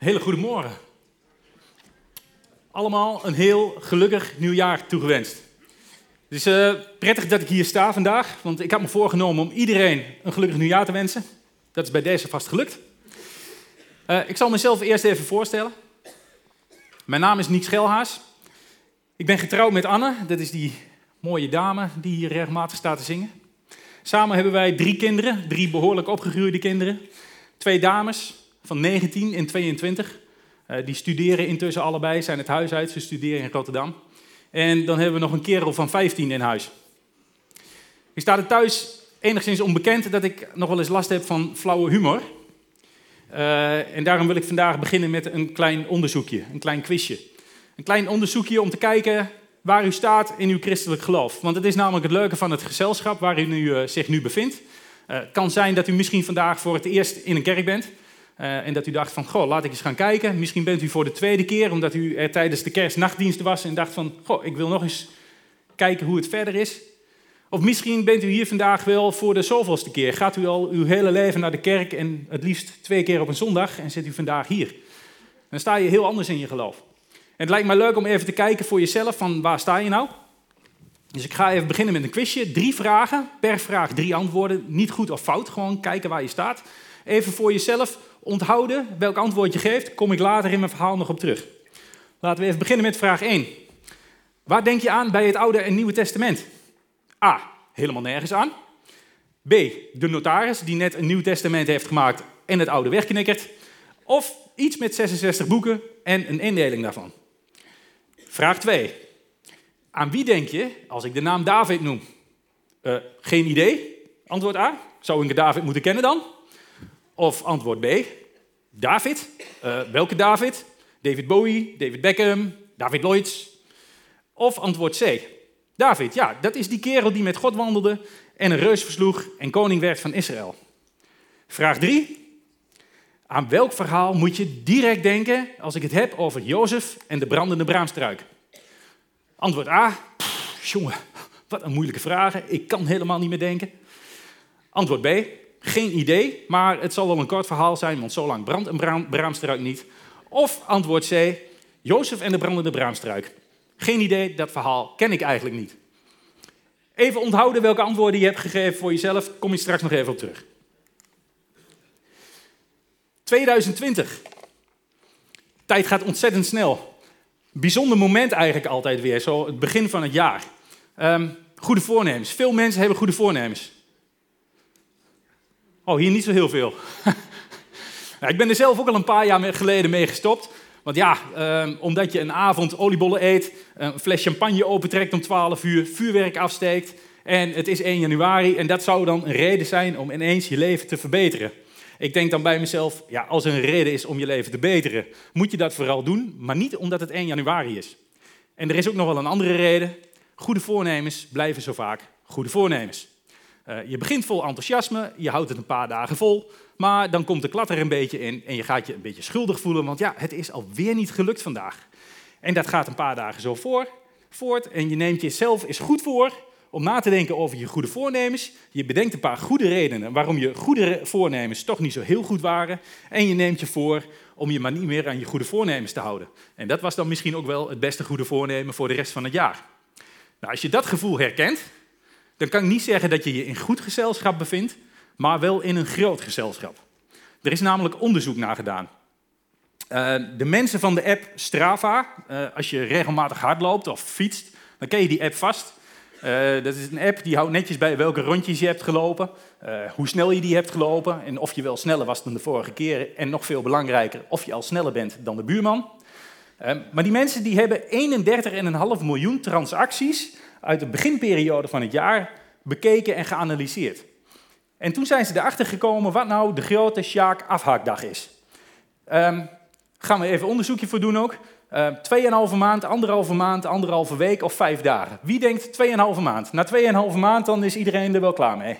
Hele goede morgen. Allemaal een heel gelukkig nieuwjaar toegewenst. Het is uh, prettig dat ik hier sta vandaag, want ik had me voorgenomen om iedereen een gelukkig nieuwjaar te wensen. Dat is bij deze vast gelukt. Uh, ik zal mezelf eerst even voorstellen. Mijn naam is Niek Schelhaas. Ik ben getrouwd met Anne, dat is die mooie dame die hier regelmatig staat te zingen. Samen hebben wij drie kinderen, drie behoorlijk opgegroeide kinderen. Twee dames van 19 en 22. Uh, die studeren intussen allebei, zijn het huis uit, ze studeren in Rotterdam. En dan hebben we nog een kerel van 15 in huis. Ik sta er thuis enigszins onbekend dat ik nog wel eens last heb van flauwe humor. Uh, en daarom wil ik vandaag beginnen met een klein onderzoekje, een klein quizje. Een klein onderzoekje om te kijken waar u staat in uw christelijk geloof. Want het is namelijk het leuke van het gezelschap waar u nu, uh, zich nu bevindt. Het kan zijn dat u misschien vandaag voor het eerst in een kerk bent. Uh, en dat u dacht van, goh, laat ik eens gaan kijken. Misschien bent u voor de tweede keer, omdat u er tijdens de kerstnachtdienst was en dacht van, goh, ik wil nog eens kijken hoe het verder is. Of misschien bent u hier vandaag wel voor de zoveelste keer. Gaat u al uw hele leven naar de kerk en het liefst twee keer op een zondag en zit u vandaag hier. Dan sta je heel anders in je geloof. En het lijkt mij leuk om even te kijken voor jezelf van waar sta je nou? Dus ik ga even beginnen met een quizje. Drie vragen, per vraag drie antwoorden. Niet goed of fout, gewoon kijken waar je staat. Even voor jezelf onthouden welk antwoord je geeft. Kom ik later in mijn verhaal nog op terug. Laten we even beginnen met vraag 1. Waar denk je aan bij het Oude en Nieuwe Testament? A. Helemaal nergens aan. B. De notaris die net een Nieuw Testament heeft gemaakt en het Oude wegknikkert. Of iets met 66 boeken en een indeling daarvan. Vraag 2. Aan wie denk je als ik de naam David noem? Uh, geen idee. Antwoord A. Zou ik David moeten kennen dan? Of antwoord B. David. Uh, welke David? David Bowie, David Beckham, David Lloyds. Of antwoord C. David, ja, dat is die kerel die met God wandelde en een reus versloeg en koning werd van Israël. Vraag 3. Aan welk verhaal moet je direct denken als ik het heb over Jozef en de brandende braamstruik? Antwoord A. Jongen, wat een moeilijke vraag. Ik kan helemaal niet meer denken. Antwoord B. Geen idee, maar het zal wel een kort verhaal zijn, want zo lang brandt een braam, braamstruik niet. Of antwoord C. Jozef en de brandende braamstruik. Geen idee, dat verhaal ken ik eigenlijk niet. Even onthouden welke antwoorden je hebt gegeven voor jezelf, kom je straks nog even op terug. 2020. Tijd gaat ontzettend snel. Bijzonder moment eigenlijk altijd weer, zo het begin van het jaar. Um, goede voornemens. Veel mensen hebben goede voornemens. Oh, hier niet zo heel veel. ik ben er zelf ook al een paar jaar geleden mee gestopt. Want ja, um, omdat je een avond oliebollen eet, een fles champagne opentrekt om 12 uur, vuurwerk afsteekt en het is 1 januari en dat zou dan een reden zijn om ineens je leven te verbeteren. Ik denk dan bij mezelf, ja, als er een reden is om je leven te beteren, moet je dat vooral doen, maar niet omdat het 1 januari is. En er is ook nog wel een andere reden. Goede voornemens blijven zo vaak goede voornemens. Uh, je begint vol enthousiasme, je houdt het een paar dagen vol, maar dan komt de klat er een beetje in en je gaat je een beetje schuldig voelen, want ja, het is alweer niet gelukt vandaag. En dat gaat een paar dagen zo voor, voort en je neemt jezelf eens goed voor om na te denken over je goede voornemens. Je bedenkt een paar goede redenen waarom je goede voornemens toch niet zo heel goed waren. En je neemt je voor om je maar niet meer aan je goede voornemens te houden. En dat was dan misschien ook wel het beste goede voornemen voor de rest van het jaar. Nou, als je dat gevoel herkent, dan kan ik niet zeggen dat je je in goed gezelschap bevindt, maar wel in een groot gezelschap. Er is namelijk onderzoek naar gedaan. Uh, de mensen van de app Strava, uh, als je regelmatig hardloopt of fietst, dan ken je die app vast. Uh, dat is een app die houdt netjes bij welke rondjes je hebt gelopen, hoe snel je die hebt gelopen en of je wel sneller was dan de vorige keer en nog veel belangrijker, of je al sneller bent dan de buurman. maar die mensen die hebben 31,5 miljoen transacties uit de beginperiode van het jaar bekeken en geanalyseerd. En toen zijn ze erachter gekomen wat nou de grote Sjaak afhaakdag is. Um, gaan we even onderzoekje voor doen ook. Uh, tweeënhalve maand, anderhalve maand, anderhalve week of vijf dagen. Wie denkt tweeënhalve maand? Na tweeënhalve maand dan is iedereen er wel klaar mee.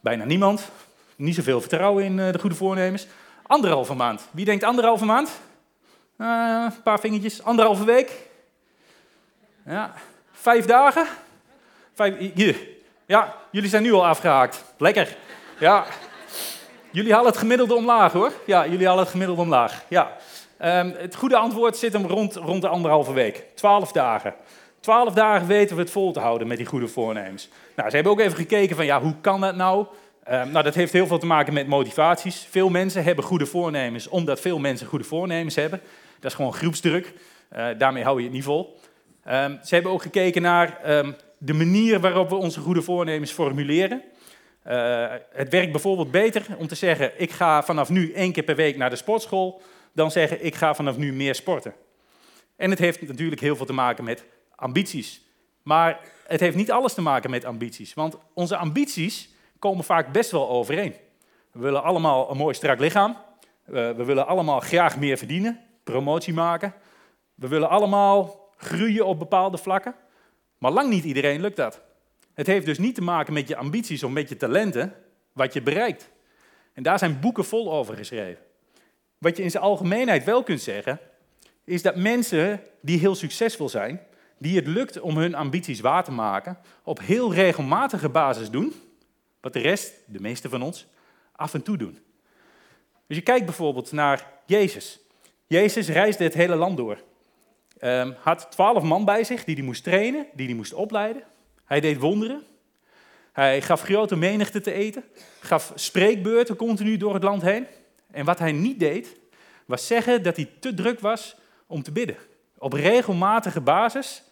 Bijna niemand. Niet zoveel vertrouwen in uh, de goede voornemens. Anderhalve maand. Wie denkt anderhalve maand? Uh, een paar vingertjes. Anderhalve week. Ja. Vijf dagen. Hier. Ja, jullie zijn nu al afgehaakt. Lekker. Ja. Jullie halen het gemiddelde omlaag hoor. Ja, jullie halen het gemiddelde omlaag. Ja. Ehm, het goede antwoord zit hem rond, rond de anderhalve week. Twaalf dagen. Twaalf dagen weten we het vol te houden met die goede voornemens. Nou, ze hebben ook even gekeken van ja, hoe kan dat nou? Ehm, nou, dat heeft heel veel te maken met motivaties. Veel mensen hebben goede voornemens omdat veel mensen goede voornemens hebben. Dat is gewoon groepsdruk. Uh, daarmee hou je het niet vol. Um, ze hebben ook gekeken naar de manier waarop we onze goede voornemens formuleren. Uh, het werkt bijvoorbeeld beter om te zeggen: ik ga vanaf nu één keer per week naar de sportschool, dan zeggen: ik ga vanaf nu meer sporten. En het heeft natuurlijk heel veel te maken met ambities. Maar het heeft niet alles te maken met ambities, want onze ambities komen vaak best wel overeen. We willen allemaal een mooi strak lichaam. We willen allemaal graag meer verdienen, promotie maken. We willen allemaal groeien op bepaalde vlakken. Maar lang niet iedereen lukt dat. Het heeft dus niet te maken met je ambities of met je talenten, wat je bereikt. En daar zijn boeken vol over geschreven. Wat je in zijn algemeenheid wel kunt zeggen, is dat mensen die heel succesvol zijn, die het lukt om hun ambities waar te maken, op heel regelmatige basis doen, wat de rest, de meeste van ons, af en toe doen. Dus je kijkt bijvoorbeeld naar Jezus. Jezus reisde het hele land door. Um, had twaalf man bij zich die hij moest trainen, die hij moest opleiden. Hij deed wonderen. Hij gaf grote menigte te eten. Gaf spreekbeurten continu door het land heen. En wat hij niet deed, was zeggen dat hij te druk was om te bidden. Op regelmatige basis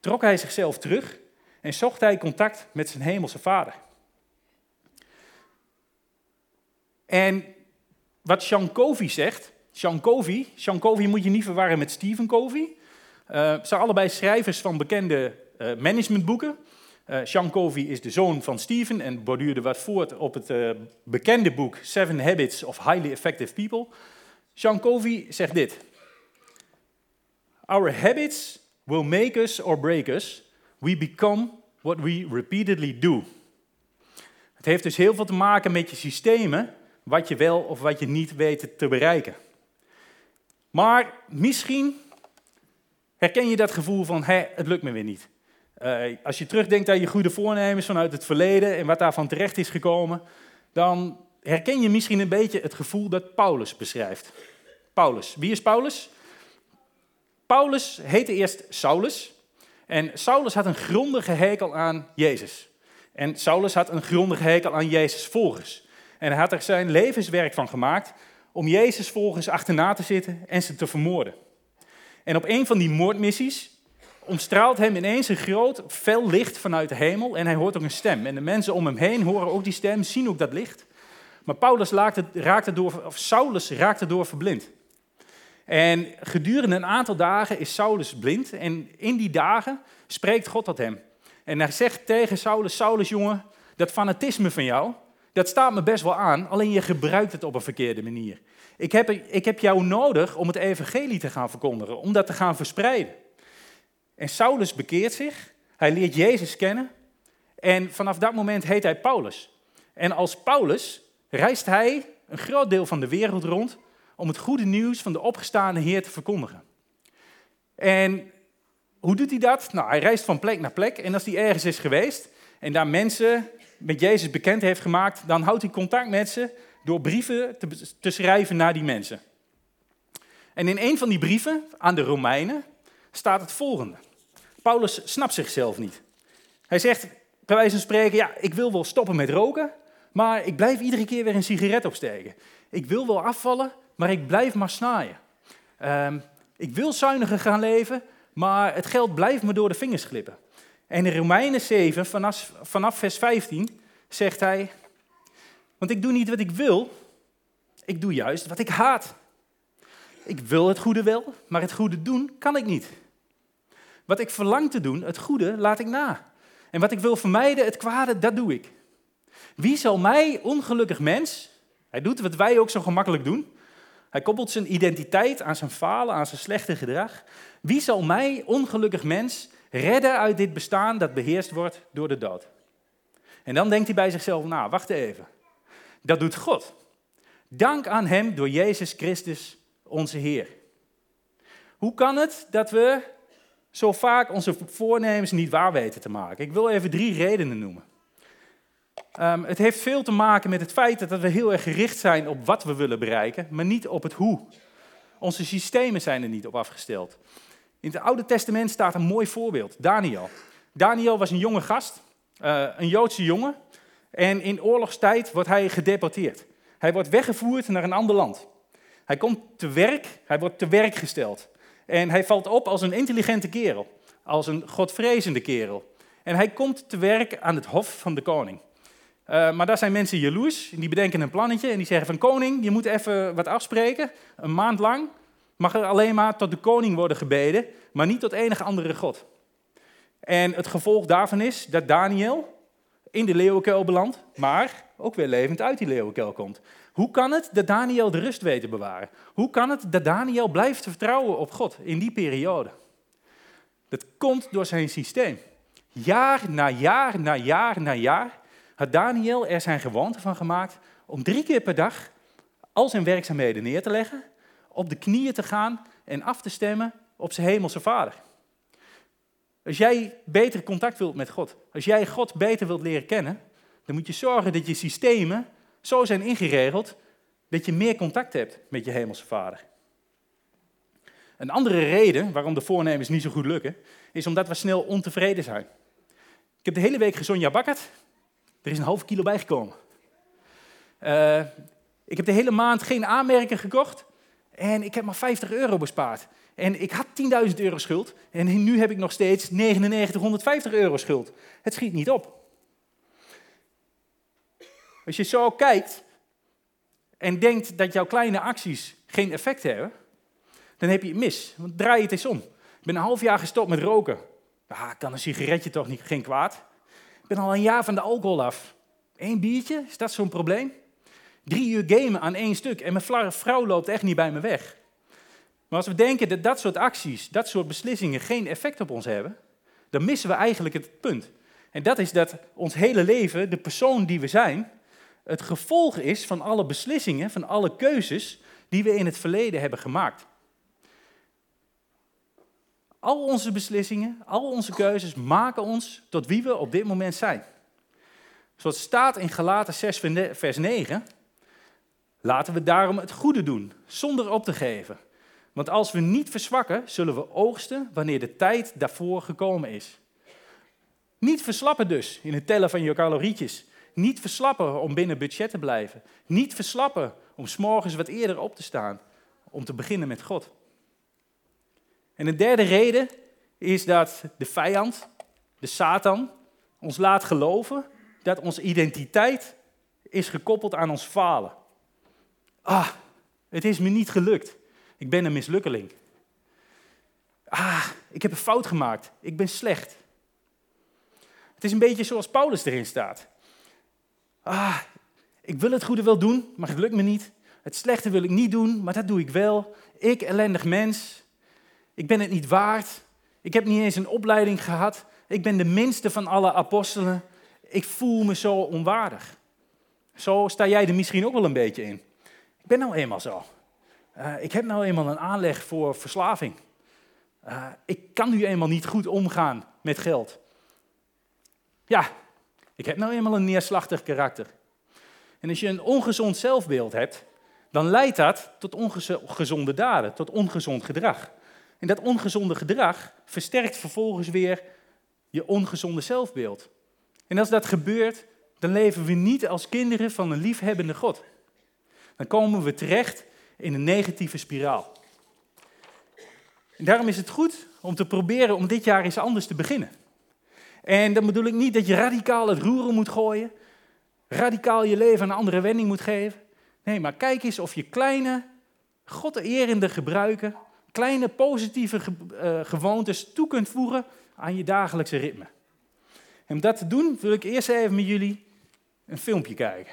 trok hij zichzelf terug en zocht hij contact met zijn hemelse vader. En wat Sean Covey zegt, Sean Covey, Sean Covey moet je niet verwarren met Stephen Covey. Ze zijn allebei schrijvers van bekende uh, managementboeken. Uh, Sean Covey is de zoon van Stephen en borduurde wat voort op het bekende boek Seven Habits of Highly Effective People. Sean Covey zegt dit. Our habits will make us or break us. We become what we repeatedly do. Het heeft dus heel veel te maken met je systemen, wat je wel of wat je niet weet te bereiken. Maar misschien herken je dat gevoel van, hé, het lukt me weer niet. Uh, als je terugdenkt aan je goede voornemens vanuit het verleden en wat daarvan terecht is gekomen, dan herken je misschien een beetje het gevoel dat Paulus beschrijft. Paulus, wie is Paulus? Paulus heette eerst Saulus. En Saulus had een grondige hekel aan Jezus. En Saulus had een grondige hekel aan Jezus volgers. En hij had er zijn levenswerk van gemaakt om Jezus volgers achterna te zitten en ze te vermoorden. En op een van die moordmissies omstraalt hem ineens een groot, fel licht vanuit de hemel en hij hoort ook een stem. En de mensen om hem heen horen ook die stem, zien ook dat licht. Maar Paulus raakte, door, of Saulus raakte door verblind. En gedurende een aantal dagen is Saulus blind en in die dagen spreekt God tot hem. En hij zegt tegen Saulus, Saulus jongen, dat fanatisme van jou, dat staat me best wel aan, alleen je gebruikt het op een verkeerde manier. Ik heb, ik heb jou nodig om het evangelie te gaan verkondigen, om dat te gaan verspreiden. En Saulus bekeert zich, hij leert Jezus kennen en vanaf dat moment heet hij Paulus. En als Paulus reist hij een groot deel van de wereld rond om het goede nieuws van de opgestaande Heer te verkondigen. En hoe doet hij dat? Nou, hij reist van plek naar plek en als hij ergens is geweest en daar mensen met Jezus bekend heeft gemaakt, dan houdt hij contact met ze door brieven te, te schrijven naar die mensen. En in een van die brieven aan de Romeinen staat het volgende. Paulus snapt zichzelf niet. Hij zegt, bij wijze van spreken, ja, ik wil wel stoppen met roken, maar ik blijf iedere keer weer een sigaret opsteken. Ik wil wel afvallen, maar ik blijf maar snaaien. Um, ik wil zuiniger gaan leven, maar het geld blijft me door de vingers glippen. En in Romeinen 7, vanaf, vanaf vers 15, zegt hij, want ik doe niet wat ik wil, ik doe juist wat ik haat. Ik wil het goede wel, maar het goede doen kan ik niet. Wat ik verlang te doen, het goede, laat ik na. En wat ik wil vermijden, het kwade, dat doe ik. Wie zal mij, ongelukkig mens, hij doet wat wij ook zo gemakkelijk doen, hij koppelt zijn identiteit aan zijn falen, aan zijn slechte gedrag. Wie zal mij, ongelukkig mens, redden uit dit bestaan dat beheerst wordt door de dood? En dan denkt hij bij zichzelf, nou, wacht even. Dat doet God. Dank aan Hem door Jezus Christus, onze Heer. Hoe kan het dat we zo vaak onze voornemens niet waar weten te maken? Ik wil even drie redenen noemen. Ehm, het heeft veel te maken met het feit dat we heel erg gericht zijn op wat we willen bereiken, maar niet op het hoe. Onze systemen zijn er niet op afgesteld. In het Oude Testament staat een mooi voorbeeld, Daniel. Daniel was een jonge gast, uh, een Joodse jongen, en in oorlogstijd wordt hij gedeporteerd. Hij wordt weggevoerd naar een ander land. Hij komt te werk, hij wordt te werk gesteld. En hij valt op als een intelligente kerel, als een godvrezende kerel. En hij komt te werk aan het hof van de koning. Uh, maar daar zijn mensen jaloers, die bedenken een plannetje en die zeggen van koning, je moet even wat afspreken. Een maand lang mag er alleen maar tot de koning worden gebeden, maar niet tot enige andere god. En het gevolg daarvan is dat Daniel in de leeuwenkuil belandt, maar ook weer levend uit die leeuwenkuil komt. Hoe kan het dat Daniel de rust weet te bewaren? Hoe kan het dat Daniel blijft vertrouwen op God in die periode? Dat komt door zijn systeem. Jaar na jaar na jaar na jaar had Daniel er zijn gewoonte van gemaakt om drie keer per dag al zijn werkzaamheden neer te leggen, op de knieën te gaan en af te stemmen op zijn hemelse vader. Als jij beter contact wilt met God, als jij God beter wilt leren kennen, dan moet je zorgen dat je systemen zo zijn ingeregeld dat je meer contact hebt met je hemelse vader. Een andere reden waarom de voornemens niet zo goed lukken, is omdat we snel ontevreden zijn. Ik heb de hele week gezonja bakkerd. Er is een half kilo bijgekomen. Uh, ik heb de hele maand geen aanmerken gekocht. En ik heb maar 50 euro bespaard. En ik had 10.000 euro schuld. En nu heb ik nog steeds 9950 euro schuld. Het schiet niet op. Als je zo kijkt en denkt dat jouw kleine acties geen effect hebben, dan heb je het mis. Want draai het eens om. Ik ben een half jaar gestopt met roken. Ah, kan een sigaretje toch niet, geen kwaad? Ik ben al een jaar van de alcohol af. Eén biertje, is dat zo'n probleem? Drie uur gamen aan één stuk en mijn vrouw loopt echt niet bij me weg. Maar als we denken dat dat soort acties, dat soort beslissingen geen effect op ons hebben, dan missen we eigenlijk het punt. En dat is dat ons hele leven, de persoon die we zijn, het gevolg is van alle beslissingen, van alle keuzes die we in het verleden hebben gemaakt. Al onze beslissingen, al onze keuzes maken ons tot wie we op dit moment zijn. Zoals staat in Galaten 6, vers 9. Laten we daarom het goede doen, zonder op te geven. Want als we niet verzwakken, zullen we oogsten wanneer de tijd daarvoor gekomen is. Niet verslappen dus in het tellen van je calorietjes. Niet verslappen om binnen budget te blijven. Niet verslappen om s'morgens wat eerder op te staan. Om te beginnen met God. En een derde reden is dat de vijand, de Satan, ons laat geloven dat onze identiteit is gekoppeld aan ons falen. Ah, het is me niet gelukt. Ik ben een mislukkeling. Ah, ik heb een fout gemaakt. Ik ben slecht. Het is een beetje zoals Paulus erin staat. Ah, ik wil het goede wel doen, maar het lukt me niet. Het slechte wil ik niet doen, maar dat doe ik wel. Ik, ellendig mens. Ik ben het niet waard. Ik heb niet eens een opleiding gehad. Ik ben de minste van alle apostelen. Ik voel me zo onwaardig. Zo sta jij er misschien ook wel een beetje in. Ik ben nou eenmaal zo. Uh, ik heb nou eenmaal een aanleg voor verslaving. Uh, ik kan nu eenmaal niet goed omgaan met geld. Ja, ik heb nou eenmaal een neerslachtig karakter. En als je een ongezond zelfbeeld hebt, dan leidt dat tot ongezonde daden, tot ongezond gedrag. En dat ongezonde gedrag versterkt vervolgens weer je ongezonde zelfbeeld. En als dat gebeurt, dan leven we niet als kinderen van een liefhebbende God. Dan komen we terecht in een negatieve spiraal. En daarom is het goed om te proberen om dit jaar eens anders te beginnen. En dan bedoel ik niet dat je radicaal het roeren moet gooien, radicaal je leven een andere wending moet geven. Nee, maar kijk eens of je kleine, God-erende gebruiken, kleine positieve uh, gewoontes toe kunt voegen aan je dagelijkse ritme. En om dat te doen wil ik eerst even met jullie een filmpje kijken.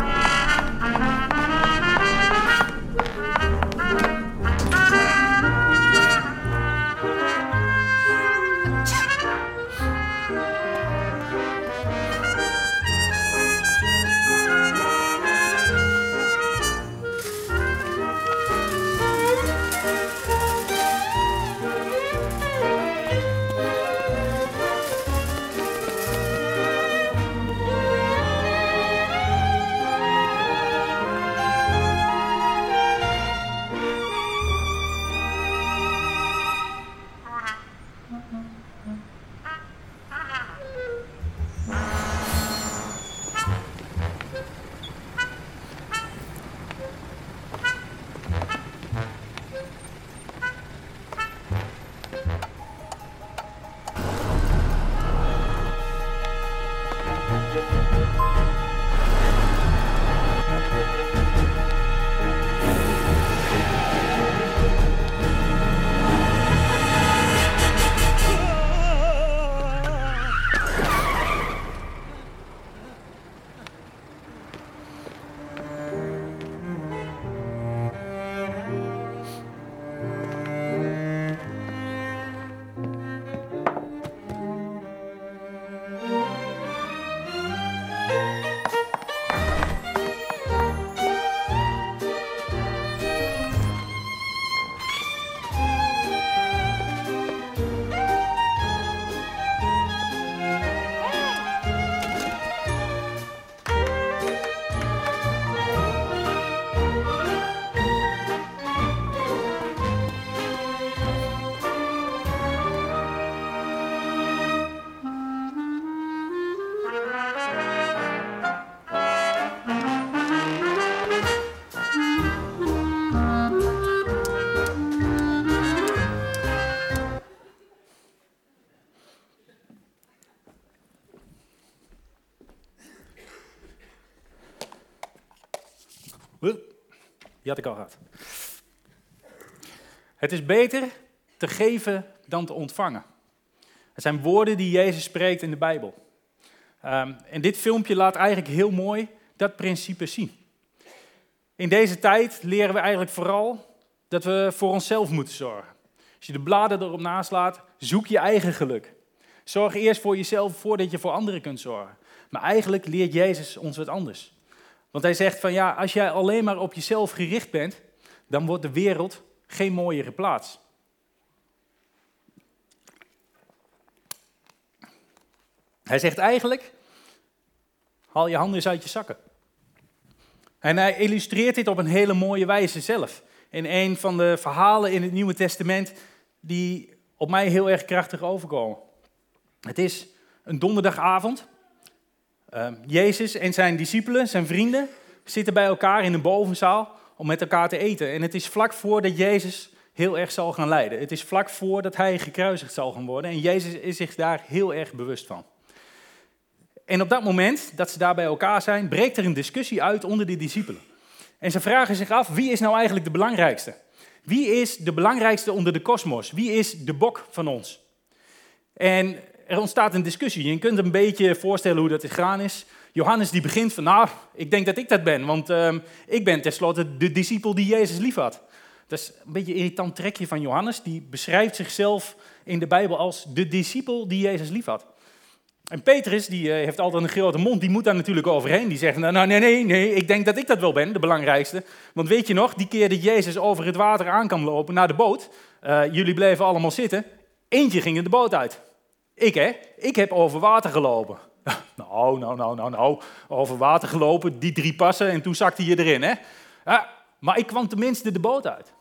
Die had ik al gehad. Het is beter te geven dan te ontvangen. Het zijn woorden die Jezus spreekt in de Bijbel. Um, en dit filmpje laat eigenlijk heel mooi dat principe zien. In deze tijd leren we eigenlijk vooral dat we voor onszelf moeten zorgen. Als je de bladen erop naslaat, zoek je eigen geluk. Zorg eerst voor jezelf voordat je voor anderen kunt zorgen. Maar eigenlijk leert Jezus ons wat anders. Want hij zegt van ja, als jij alleen maar op jezelf gericht bent, dan wordt de wereld geen mooiere plaats. Hij zegt eigenlijk, haal je handen eens uit je zakken. En hij illustreert dit op een hele mooie wijze zelf. In een van de verhalen in het Nieuwe Testament die op mij heel erg krachtig overkomen. Het is een donderdagavond. Uh, Jezus en zijn discipelen, zijn vrienden, zitten bij elkaar in een bovenzaal om met elkaar te eten. En het is vlak voordat Jezus heel erg zal gaan lijden. Het is vlak voordat hij gekruisigd zal gaan worden. En Jezus is zich daar heel erg bewust van. En op dat moment dat ze daar bij elkaar zijn, breekt er een discussie uit onder de discipelen. En ze vragen zich af, wie is nou eigenlijk de belangrijkste? Wie is de belangrijkste onder de kosmos? Wie is de bok van ons? En er ontstaat een discussie. Je kunt een beetje voorstellen hoe dat gegaan is. Johannes die begint van, nou, ik denk dat ik dat ben, want uh, ik ben tenslotte de discipel die Jezus lief had. Dat is een beetje een irritant trekje van Johannes. Die beschrijft zichzelf in de Bijbel als de discipel die Jezus lief had. En Petrus, die uh, heeft altijd een grote mond, die moet daar natuurlijk overheen. Die zegt, nou nee, nee, nee, ik denk dat ik dat wel ben, de belangrijkste. Want weet je nog, die keer dat Jezus over het water aan kan lopen naar de boot, uh, jullie bleven allemaal zitten, eentje ging in de boot uit. Ik hè, ik heb over water gelopen. Nou, nou, nou, nou, nou, over water gelopen, die drie passen en toen zakte je erin hè. Maar ik kwam tenminste de boot uit.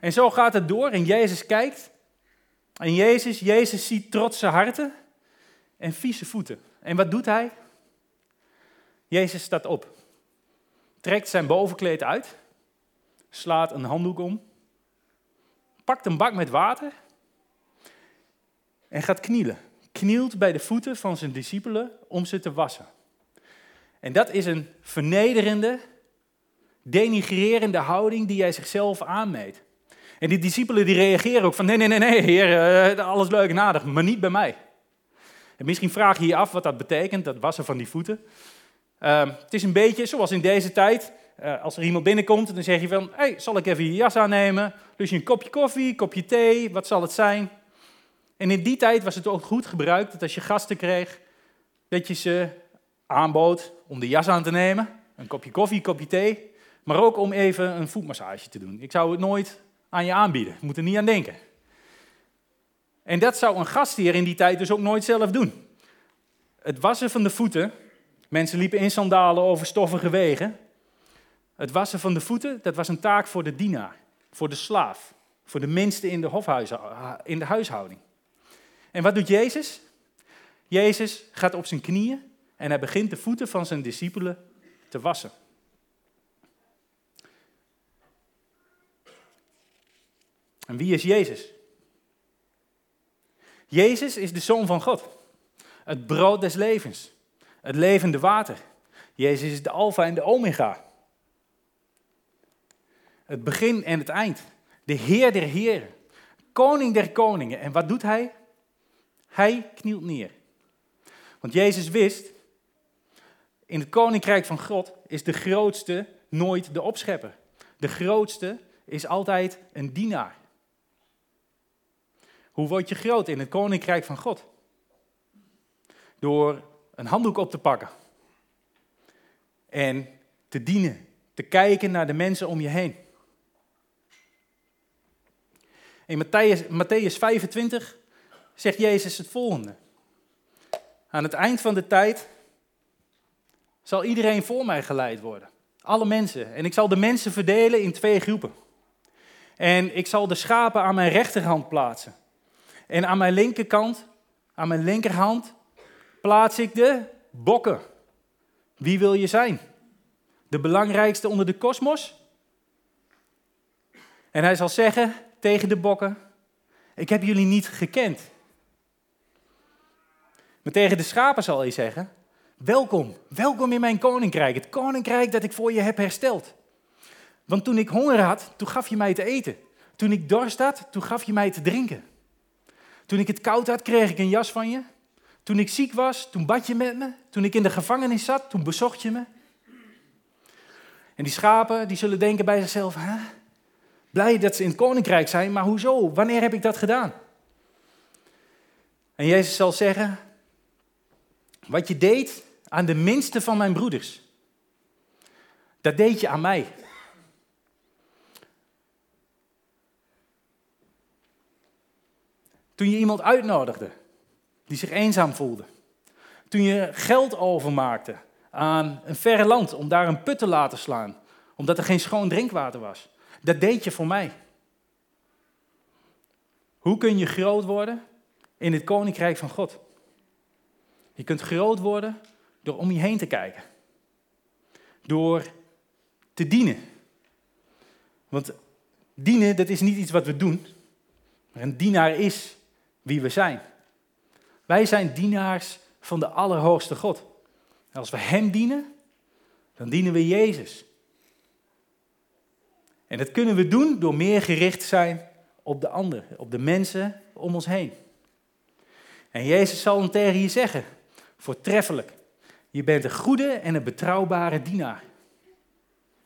En zo gaat het door en Jezus kijkt en Jezus, Jezus ziet trotse harten en vieze voeten. En wat doet hij? Jezus staat op, trekt zijn bovenkleed uit, slaat een handdoek om, pakt een bak met water en gaat knielen. Knielt bij de voeten van zijn discipelen om ze te wassen. En dat is een vernederende, denigrerende houding die hij zichzelf aanmeet. En die discipelen die reageren ook van nee, nee, nee, nee, heer, eh, alles leuk en aardig, maar niet bij mij. En misschien vraag je je af wat dat betekent, dat wassen van die voeten. Ehm, het is een beetje zoals in deze tijd, uh, als er iemand binnenkomt, dan zeg je van, hey, zal ik even je jas aannemen? Dus je een kopje koffie, kopje thee, wat zal het zijn? En in die tijd was het ook goed gebruikt dat als je gasten kreeg, dat je ze aanbood om de jas aan te nemen, een kopje koffie, een kopje thee, maar ook om even een voetmassage te doen. Ik zou het nooit aan je aanbieden. Je moet er niet aan denken. En dat zou een gastheer in die tijd dus ook nooit zelf doen. Het wassen van de voeten, mensen liepen in sandalen over stoffige wegen. Het wassen van de voeten, dat was een taak voor de dienaar, voor de slaaf, voor de minste in de, in de huishouding. En wat doet Jezus? Jezus gaat op zijn knieën en hij begint de voeten van zijn discipelen te wassen. En wie is Jezus? Jezus is de Zoon van God. Het brood des levens. Het levende water. Jezus is de Alpha en de Omega. Het begin en het eind. De Heer der Heren. Koning der koningen. En wat doet hij? Hij knielt neer. Want Jezus wist, in het koninkrijk van God is de grootste nooit de opschepper. De grootste is altijd een dienaar. Hoe word je groot in het koninkrijk van God? Door een handdoek op te pakken en te dienen, te kijken naar de mensen om je heen. In Matthäus, Matthäus 25 zegt Jezus het volgende. Aan het eind van de tijd zal iedereen voor mij geleid worden. Alle mensen. En ik zal de mensen verdelen in twee groepen. En ik zal de schapen aan mijn rechterhand plaatsen. En aan mijn linkerkant, aan mijn linkerhand, plaats ik de bokken. Wie wil je zijn? De belangrijkste onder de kosmos? En hij zal zeggen tegen de bokken: Ik heb jullie niet gekend. Maar tegen de schapen zal hij zeggen: welkom, welkom in mijn koninkrijk. Het koninkrijk dat ik voor je heb hersteld. Want toen ik honger had, toen gaf je mij te eten. Toen ik dorst had, toen gaf je mij te drinken. Toen ik het koud had, kreeg ik een jas van je. Toen ik ziek was, toen bad je met me. Toen ik in de gevangenis zat, toen bezocht je me. En die schapen, die zullen denken bij zichzelf, hè? blij dat ze in het koninkrijk zijn, maar hoezo? Wanneer heb ik dat gedaan? En Jezus zal zeggen, wat je deed aan de minste van mijn broeders, dat deed je aan mij. Toen je iemand uitnodigde die zich eenzaam voelde. Toen je geld overmaakte aan een verre land om daar een put te laten slaan, omdat er geen schoon drinkwater was. Dat deed je voor mij. Hoe kun je groot worden in het koninkrijk van God? Je kunt groot worden door om je heen te kijken. Door te dienen. Want dienen, dat is niet iets wat we doen. Maar een dienaar is wie we zijn. Wij zijn dienaars van de Allerhoogste God. En als we Hem dienen, dan dienen we Jezus. En dat kunnen we doen door meer gericht te zijn op de anderen, op de mensen om ons heen. En Jezus zal dan tegen je zeggen, voortreffelijk, je bent een goede en een betrouwbare dienaar.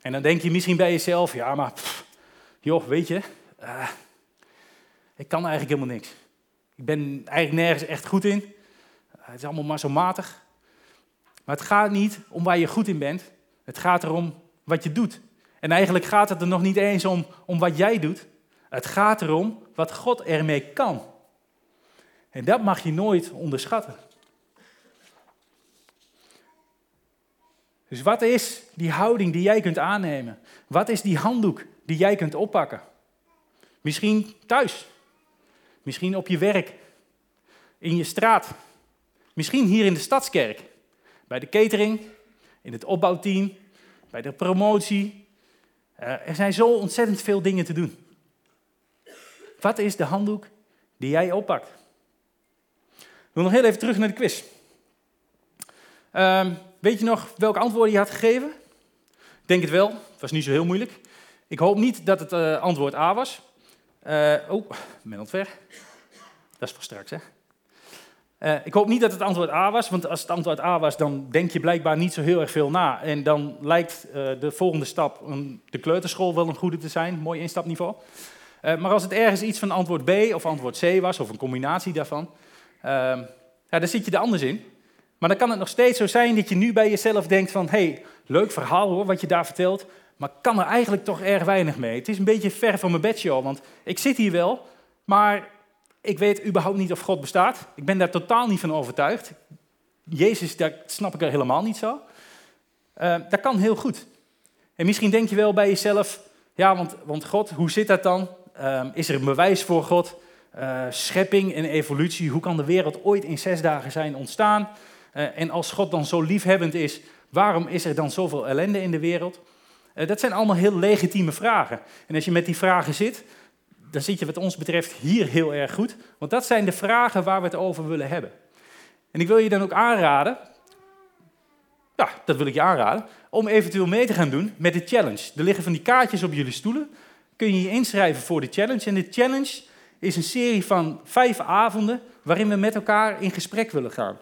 En dan denk je misschien bij jezelf, ja maar, joh, weet je, uh, ik kan eigenlijk helemaal niks. Ik ben eigenlijk nergens echt goed in. Uh, het is allemaal maar zo matig. Maar het gaat niet om waar je goed in bent. Het gaat erom wat je doet. En eigenlijk gaat het er nog niet eens om, om wat jij doet. Het gaat erom wat God ermee kan. En dat mag je nooit onderschatten. Dus wat is die houding die jij kunt aannemen? Wat is die handdoek die jij kunt oppakken? Misschien thuis. Misschien op je werk. In je straat. Misschien hier in de stadskerk. Bij de catering. In het opbouwteam. Bij de promotie. Eh, er zijn zo ontzettend veel dingen te doen. Wat is de handdoek die jij oppakt? Ik wil nog heel even terug naar de quiz. Um, weet je nog welke antwoorden je had gegeven? Ik denk het wel. Het was niet zo heel moeilijk. Ik hoop niet dat het uh, antwoord A was. Uh, oh, ben ver. Dat is voor straks, hè? Uh, ik hoop niet dat het antwoord A was, want als het antwoord A was, dan denk je blijkbaar niet zo heel erg veel na. En dan lijkt de volgende stap um, de kleuterschool wel een goede te zijn, mooi instapniveau. maar als het ergens iets van antwoord B of antwoord C was, of een combinatie daarvan, ja, dan zit je er anders in. Maar dan kan het nog steeds zo zijn dat je nu bij jezelf denkt van... hé, hey, leuk verhaal hoor, wat je daar vertelt... maar kan er eigenlijk toch erg weinig mee. Het is een beetje ver van mijn bedshow, want ik zit hier wel... maar ik weet überhaupt niet of God bestaat. Ik ben daar totaal niet van overtuigd. Jezus, dat snap ik er helemaal niet zo. Uh, dat kan heel goed. En misschien denk je wel bij jezelf... ja, want, want God, hoe zit dat dan? Uh, is er een bewijs voor God? Uh, schepping en evolutie, hoe kan de wereld ooit in zes dagen zijn ontstaan? Uh, en als God dan zo liefhebbend is, waarom is er dan zoveel ellende in de wereld? Uh, dat zijn allemaal heel legitieme vragen. En als je met die vragen zit, dan zit je wat ons betreft hier heel erg goed. Want dat zijn de vragen waar we het over willen hebben. En ik wil je dan ook aanraden, ja, dat wil ik je aanraden, om eventueel mee te gaan doen met de challenge. Er liggen van die kaartjes op jullie stoelen. Kun je je inschrijven voor de challenge. En de challenge is een serie van vijf avonden waarin we met elkaar in gesprek willen gaan.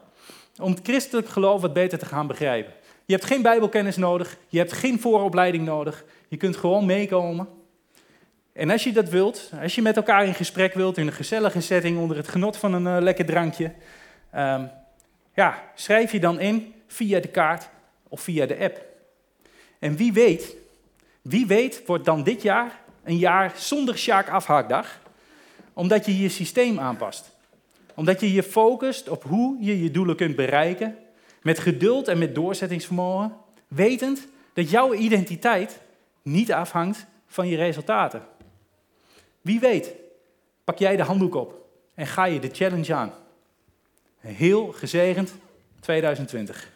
Om het christelijk geloof wat beter te gaan begrijpen. Je hebt geen bijbelkennis nodig, je hebt geen vooropleiding nodig, je kunt gewoon meekomen. En als je dat wilt, als je met elkaar in gesprek wilt, in een gezellige setting, onder het genot van een uh, lekker drankje, um, ja, schrijf je dan in via de kaart of via de app. En wie weet, wie weet wordt dan dit jaar een jaar zonder Sjaak afhaakdag, omdat je je systeem aanpast omdat je je focust op hoe je je doelen kunt bereiken, met geduld en met doorzettingsvermogen, wetend dat jouw identiteit niet afhangt van je resultaten. Wie weet, pak jij de handdoek op en ga je de challenge aan. Een heel gezegend 2020.